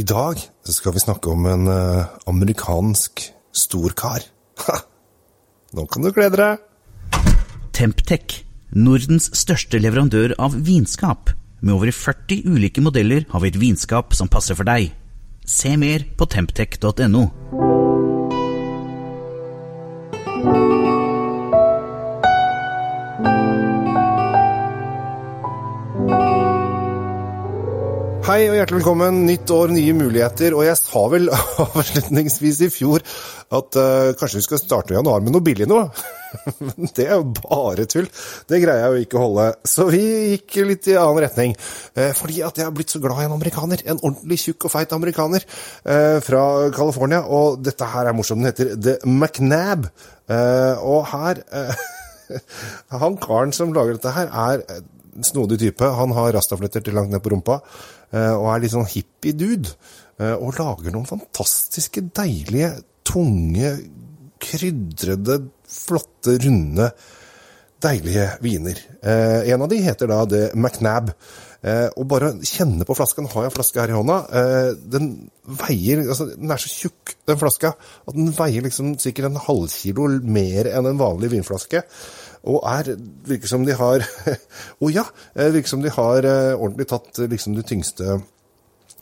I dag skal vi snakke om en eh, amerikansk storkar. Ha! Nå kan du glede deg! Temptec, Nordens største leverandør av vinskap. Med over 40 ulike modeller har vi et vinskap som passer for deg. Se mer på temptec.no. Hei og hjertelig velkommen. Nytt år, nye muligheter. Og jeg sa vel avslutningsvis i fjor at uh, kanskje vi skal starte januar med noe billig nå. Men det er jo bare tull. Det greier jeg jo ikke å holde. Så vi gikk litt i annen retning. Uh, fordi at jeg har blitt så glad i en amerikaner. En ordentlig tjukk og feit amerikaner uh, fra California. Og dette her er morsomt. Den heter The McNab. Og her Han karen som lager dette her, er en snodig type. Han har rastafletter til langt ned på rumpa. Eh, Og er litt sånn hippie-dude. eh, Og lager noen fantastiske, deilige, tunge, krydrede, flotte, runde, deilige viner. Eh, en av de heter da The McNab. Eh, og bare kjenne på flaska. Nå har jeg en flaske her i hånda. Eh, den veier altså Den er så tjukk, den flaska, at den veier liksom sikkert en halvkilo mer enn en vanlig vinflaske. Og er Virker som de har Å ja! eh, Virker som de har ordentlig tatt liksom de tyngste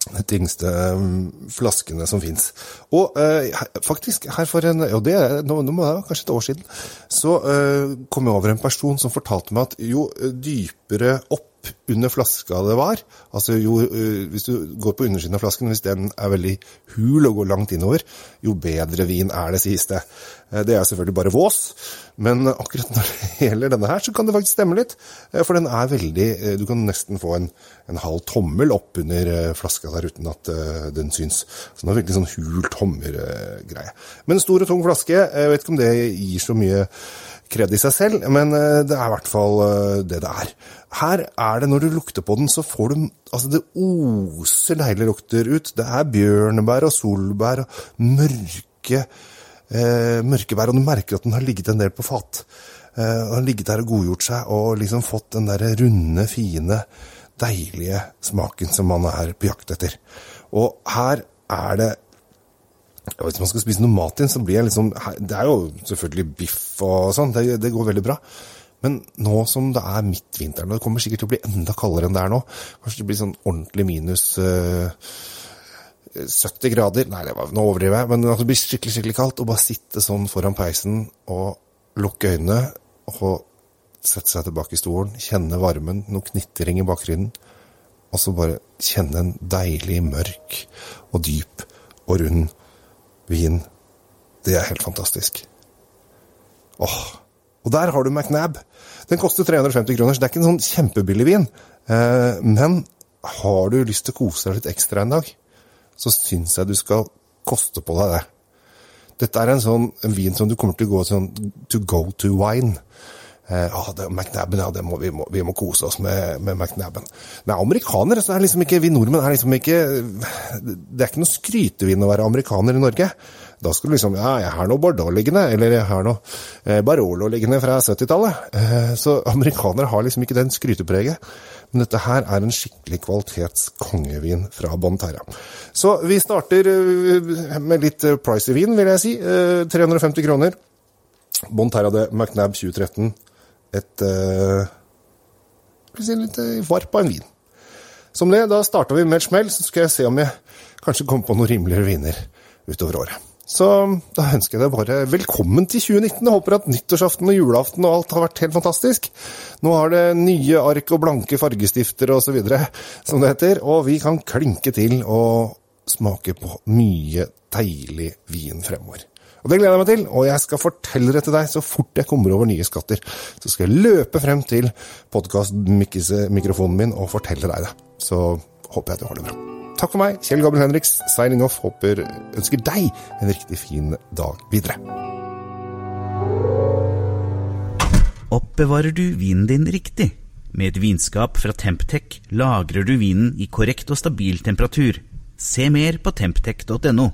de tyngste um, flaskene som fins. Og eh, faktisk, her for en Og det nå, nå det kanskje et år siden, så eh, kom jeg over en person som fortalte meg at jo dypere opp under flaska det var, altså jo eh, Hvis du går på undersiden av flasken, hvis den er veldig hul og går langt innover, jo bedre vin er det, sies det. Eh, det er selvfølgelig bare vås, men akkurat når det gjelder denne her, så kan det faktisk stemme litt. eh, For den er veldig Du kan nesten få en, en halv tommel opp under flaska der uten at den syns. Så den er virkelig sånn hul tommer-greie. Men stor og tung flaske, jeg vet ikke om det gir så mye kred i seg selv, men eh, det er i hvert fall eh, det det er. Her er det, når du lukter på den, så får du Altså, det oser deilige lukter ut. Det er bjørnebær og solbær og mørke eh, mørkebær, og du merker at den har ligget en del på fat. Eh, den har ligget der og godgjort seg, og liksom fått den der runde, fine, deilige smaken som man er på jakt etter. Og her er det ja, Hvis man skal spise noe mat igjen, så blir jeg liksom Det er jo selvfølgelig biff og sånn, det, det går veldig bra. Men nå som det er midtvinteren, og det kommer sikkert til å bli enda kaldere enn det er nå Kanskje det blir sånn ordentlig minus eh, 70 grader Nei, det var, nå overdriver jeg, men at det blir skikkelig skikkelig kaldt. Og bare sitte sånn foran peisen og lukke øynene og sette seg tilbake i stolen, kjenne varmen, noe knitring i bakgrunnen, og så bare kjenne en deilig mørk og dyp og rund vin. Det er helt fantastisk. Åh. Og der har du McNab. Den koster 350 kroner, så det er ikke en sånn kjempebillig vin. Eh, men har du lyst til å kose deg litt ekstra en dag, så syns jeg du skal koste på deg det. Dette er en sånn en vin som du kommer til å gå sånn to go to wine. Eh, ah, det McNabben, ja, må, vi, må, vi må kose oss med, med McNabben. Men amerikanere, så er liksom ikke, vi nordmenn er liksom ikke Det er ikke noe skrytevin å være amerikaner i Norge. Da skal du liksom Ja, jeg har noe Bordeaux liggende, eller jeg har noe eh, Barolo liggende fra 70-tallet. Eh, så amerikanere har liksom ikke den skrytepreget. Men dette her er en skikkelig kvalitets kongevin fra Bonterra. Så vi starter med litt pricy vin, vil jeg si. Eh, 350 kroner. Bonterra de McNab 2013. Et eh, si, litt varp av en vin. Som det, da starta vi med et smell, så skal jeg se om jeg kanskje kommer på noen rimeligere viner utover året. Så da ønsker jeg deg bare velkommen til 2019. Jeg håper at nyttårsaften og julaften og alt har vært helt fantastisk. Nå har det nye ark og blanke fargestifter og så videre, som det heter, og vi kan klinke til og smake på mye deilig vin fremover. Og Det gleder jeg meg til, og jeg skal fortelle det til deg så fort jeg kommer over nye skatter. Så skal jeg løpe frem til podkast-mikrofonen min og fortelle deg det. Så håper jeg at du har det bra. Takk for meg, Kjell Gabriel Henriks, signing off. Håper ønsker deg en riktig fin dag videre. Oppbevarer du vinen din riktig? Med et vinskap fra Temptec lagrer du vinen i korrekt og stabil temperatur. Se mer på temptec.no.